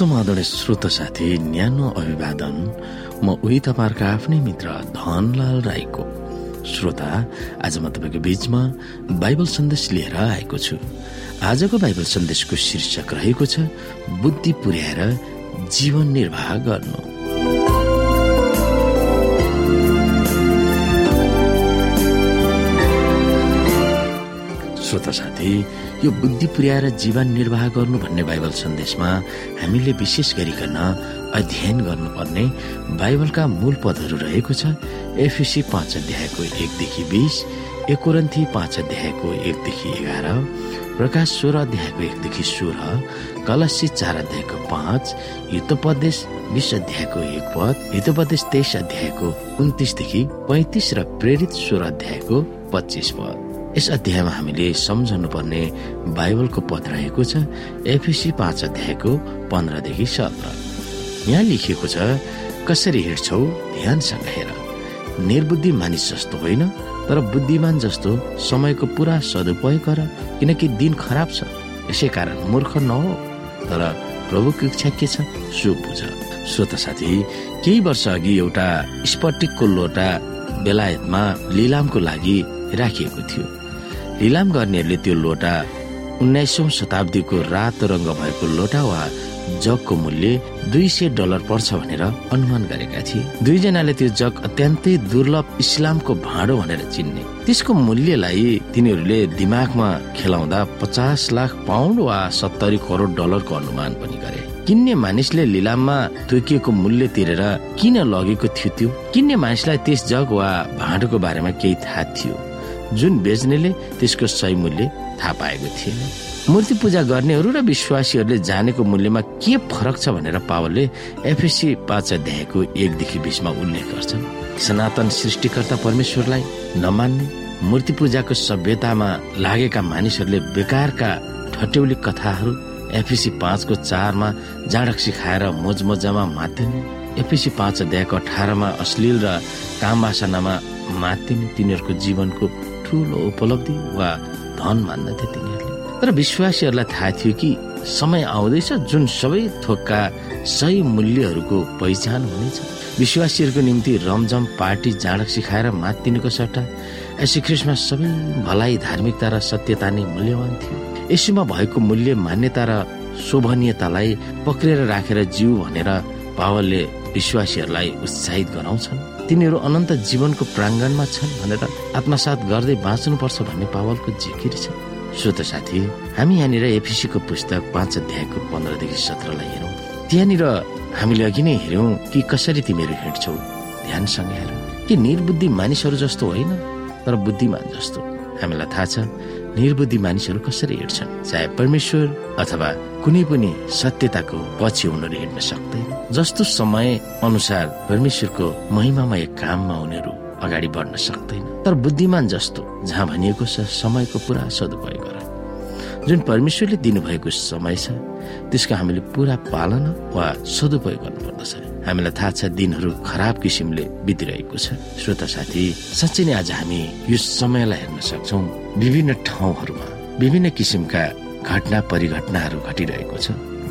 समादरणीय श्रोत साथी न्यानो अभिवादन। म उही तपाईँहरूको आफ्नै मित्र धनलाल राईको। श्रोता आज म तपाईँको बीचमा बाइबल सन्देश लिएर आएको छु। आजको बाइबल सन्देशको शीर्षक रहेको छ बुद्धि पुर्याएर जीवन निर्वाह गर्नु। श्रोता साथी यो बुद्धि पुर्याएर जीवन निर्वाह गर्नु भन्ने बाइबल सन्देशमा हामीले विशेष गरिकन अध्ययन गर्नुपर्ने बाइबलका मूल पदहरू रहेको छ। एफिसी पाँच अध्यायको एकदेखि बिस एकोरन्थी पाँच अध्यायको एकदेखि एघार प्रकाश सोह्र अध्यायको एकदेखि सोह्र कलसी चार अध्यायको पाँच युद्धोपदेश बिस अध्यायको एक पद युद्धोपदेश तेइस अध्यायको उन्तिसदेखि पैतिस र प्रेरित सोह्र अध्यायको पच्चिस पद। यस अध्यायमा हामीले सम्झनु पर्ने बाइबलको पद रहेको छ एफिसी पाँच अध्यायको पन्ध्रदेखि सत्र। यहाँ लेखिएको छ कसरी हिँड्छौ ध्यानसँग हेर। निर्बुद्धि मानिस जस्तो होइन तर बुद्धिमान जस्तो समयको पुरा सदुपयोग गर किनकि दिन खराब छ। यसै कारण मूर्ख नहो तर प्रभुको इच्छा के छ सो बुझ। श्रोत साथी केही वर्ष अघि एउटा स्पटिकको लोटा बेलायतमा लिलामको लागि राखिएको थियो। लिलाम गर्नेहरूले त्यो लोटा उन्नाइसौँ शताब्दीको रातो रङ्ग भएको लोटा वा जगको मूल्य दुई सय डलर पर्छ भनेर अनुमान गरेका थिए। दुईजनाले त्यो जग अत्यन्तै दुर्लभ इस्लामको भाँडो भनेर चिन्ने। त्यसको मूल्यलाई तिनीहरूले दिमागमा खेलाउँदा पचास लाख पाउन्ड वा सत्तरी करोड डलरको अनुमान पनि गरे। किन्ने मानिसले लिलाममा तोकिएको मूल्य तिरेर किन लगेको थियो त्यो? किन्ने मानिसलाई त्यस जग वा भाँडोको बारेमा केही थाहा थियो। जुन बेच्नेले त्यसको सही मूल्य थाहा पाएको थिएन। मूर्ति पूजा गर्नेहरू र विश्वासीहरूले जानेको मूल्यमा के फरक छ भनेर पावलले एफएसी पाँच अध्यायको एकदेखि बिसमा उल्लेख गर्छन्। सनातन सृष्टिकर्ता परमेश्वरलाई नमान्ने मूर्ति पूजाको सभ्यतामा लागेका मानिसहरूले बेकारका ठट्यौली कथाहरू एफिसी पाँचको चारमा जाडक सिखाएर मोजमजामा मातिने। एफिसी पाँच अध्यायको अठारमा अश्लील र काम वासनामा मातिने। तिनीहरूको जीवनको ठुलो उपलब्धि वा धन मान्दथे तिनीहरूले। तर विश्वासीहरूलाई थाहा थियो कि समय आउँदैछ जुन सबै थोकका सही मूल्यहरूको पहिचान हुनेछ। विश्वासीहरूको निम्ति रमझम पार्टी जाँडक सिकाएर मातिनुको सट्टा यसो सबै भलाइ धार्मिकता र सत्यता नै मूल्यवान थियो। यसोमा भएको मूल्य मान्यता र शोभनीयतालाई पक्रिएर राखेर जिउ भनेर पावलले विश्वासीहरूलाई उत्साहित गराउँछन्। तिनीहरू अनन्त जीवनको प्राङ्गणमा छन् भनेर आत्मसात गर्दै बाँच्नुपर्छ भन्ने पावलको जिकिर छ। श्रोत साथी हामी यहाँनिर एफिसीको पुस्तक पाँच अध्यायको पन्ध्रदेखि सत्रलाई हेरौँ। त्यहाँनिर हामीले अघि नै हेऱ्यौँ कि कसरी तिमीहरू हिँड्छौ। ध्यानसँग हेर कि निर्बुद्धि मानिसहरू जस्तो होइन तर बुद्धिमान जस्तो। हामीलाई थाहा छ निर्बुद्धि मानिसहरू कसरी हिँड्छन्? चाहे परमेश्वर अथवा कुनै पनि सत्यताको पछि उनीहरू हिँड्न सक्दैन जस्तो समय अनुसार परमेश्वरको महिमामय काममा उनीहरू अगाडि बढ्न सक्दैन। तर बुद्धिमान जस्तो जहाँ भनिएको छ समयको पुरा सदुपयोग गर। जुन परमेश्वरले दिनुभएको समय छ त्यसको हामीले पुरा पालना वा सदुपयोग गर्नुपर्दछ। हामीलाई थाहा छ दिनहरू खराब किसिमले बितिरहेको छ। श्रोता साथी साँच्चै नै आज हामी यो समयलाई हेर्न सक्छौ। विभिन्न ठाउँहरूमा विभिन्न किसिमका घटना परिघटनाहरू घटिरहेको छ।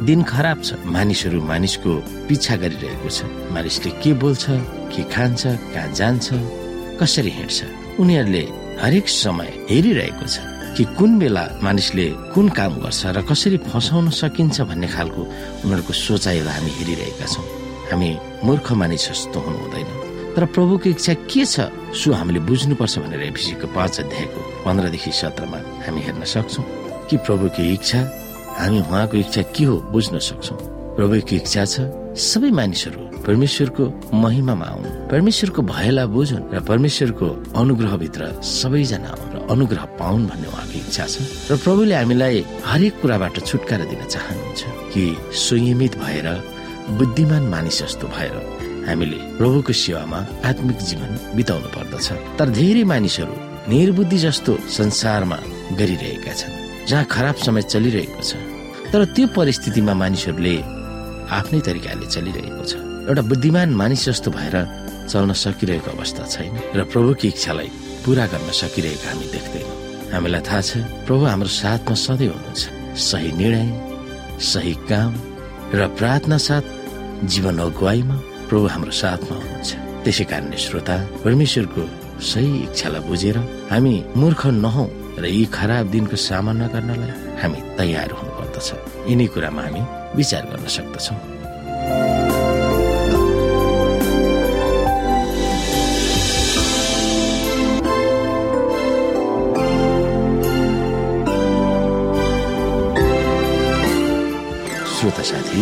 दिन खराब छ। मानिसहरू मानिसको पिछा गरिरहेको छ। मानिसले के बोल्छ के खान्छ कहाँ जान्छ कसरी हिँड्छ उनीहरूले हरेक समय हेरिरहेको छ कि कुन बेला मानिसले कुन काम गर्छ र कसरी फसाउन सकिन्छ भन्ने खालको उनीहरूको सोचाइलाई हामी हेरिरहेका छौँ। हामी मूर्ख मानिस जस्तो हुनु हुँदैन तर प्रभुको इच्छा के छ सो हामीले बुझ्नुपर्छ भनेर एफिसीको पाँच अध्यायको पन्ध्रदेखि सत्रमा हामी हेर्न सक्छौँ कि प्रभुको इच्छा हामी उहाँको इच्छा के हो बुझ्न सक्छौ। प्रभुको इच्छा छ सबै मानिसहरू परमेश्वरको महिमामा आउन्। परमेश्वरको भयलाई बुझुन् र परमेश्वरको अनुग्रहभित्र सबैजना आउन् र अनुग्रह पाउन् भन्ने उहाँको इच्छा छ। र प्रभुले हामीलाई हरेक कुराबाट छुटकारा दिन चाहनुहुन्छ कि संयमित भएर बुद्धिमान मानिस जस्तो भएर हामीले प्रभुको सेवामा आत्मिक जीवन बिताउनु पर्दछ। तर धेरै मानिसहरू निर्बुद्धि जस्तो संसारमा गरिरहेका छन् जहाँ खराब समय चलिरहेको छ। तर त्यो परिस्थितिमा मानिसहरूले आफ्नै तरिकाले चलिरहेको छ। एउटा बुद्धिमान मानिस जस्तो भएर चल्न सकिरहेको अवस्था छैन र प्रभुको इच्छालाई पूरा गर्न सकिरहेको हामी देख्दैनौँ। हामीलाई थाहा छ प्रभु हाम्रो साथमा सधैँ हुनुहुन्छ। सही निर्णय सही काम र प्रार्थना साथ जीवन अगुवाईमा प्रभु हाम्रो साथमा हुनुहुन्छ। त्यसै कारणले श्रोता परमेश्वरको सही इच्छालाई बुझेर हामी मूर्ख नहौ र यी खराब दिनको सामना गर्नलाई हामी तयार हुनुपर्दछ। यिनी कुरामा हामी विचार गर्न सक्दछौँ। श्रोता साथी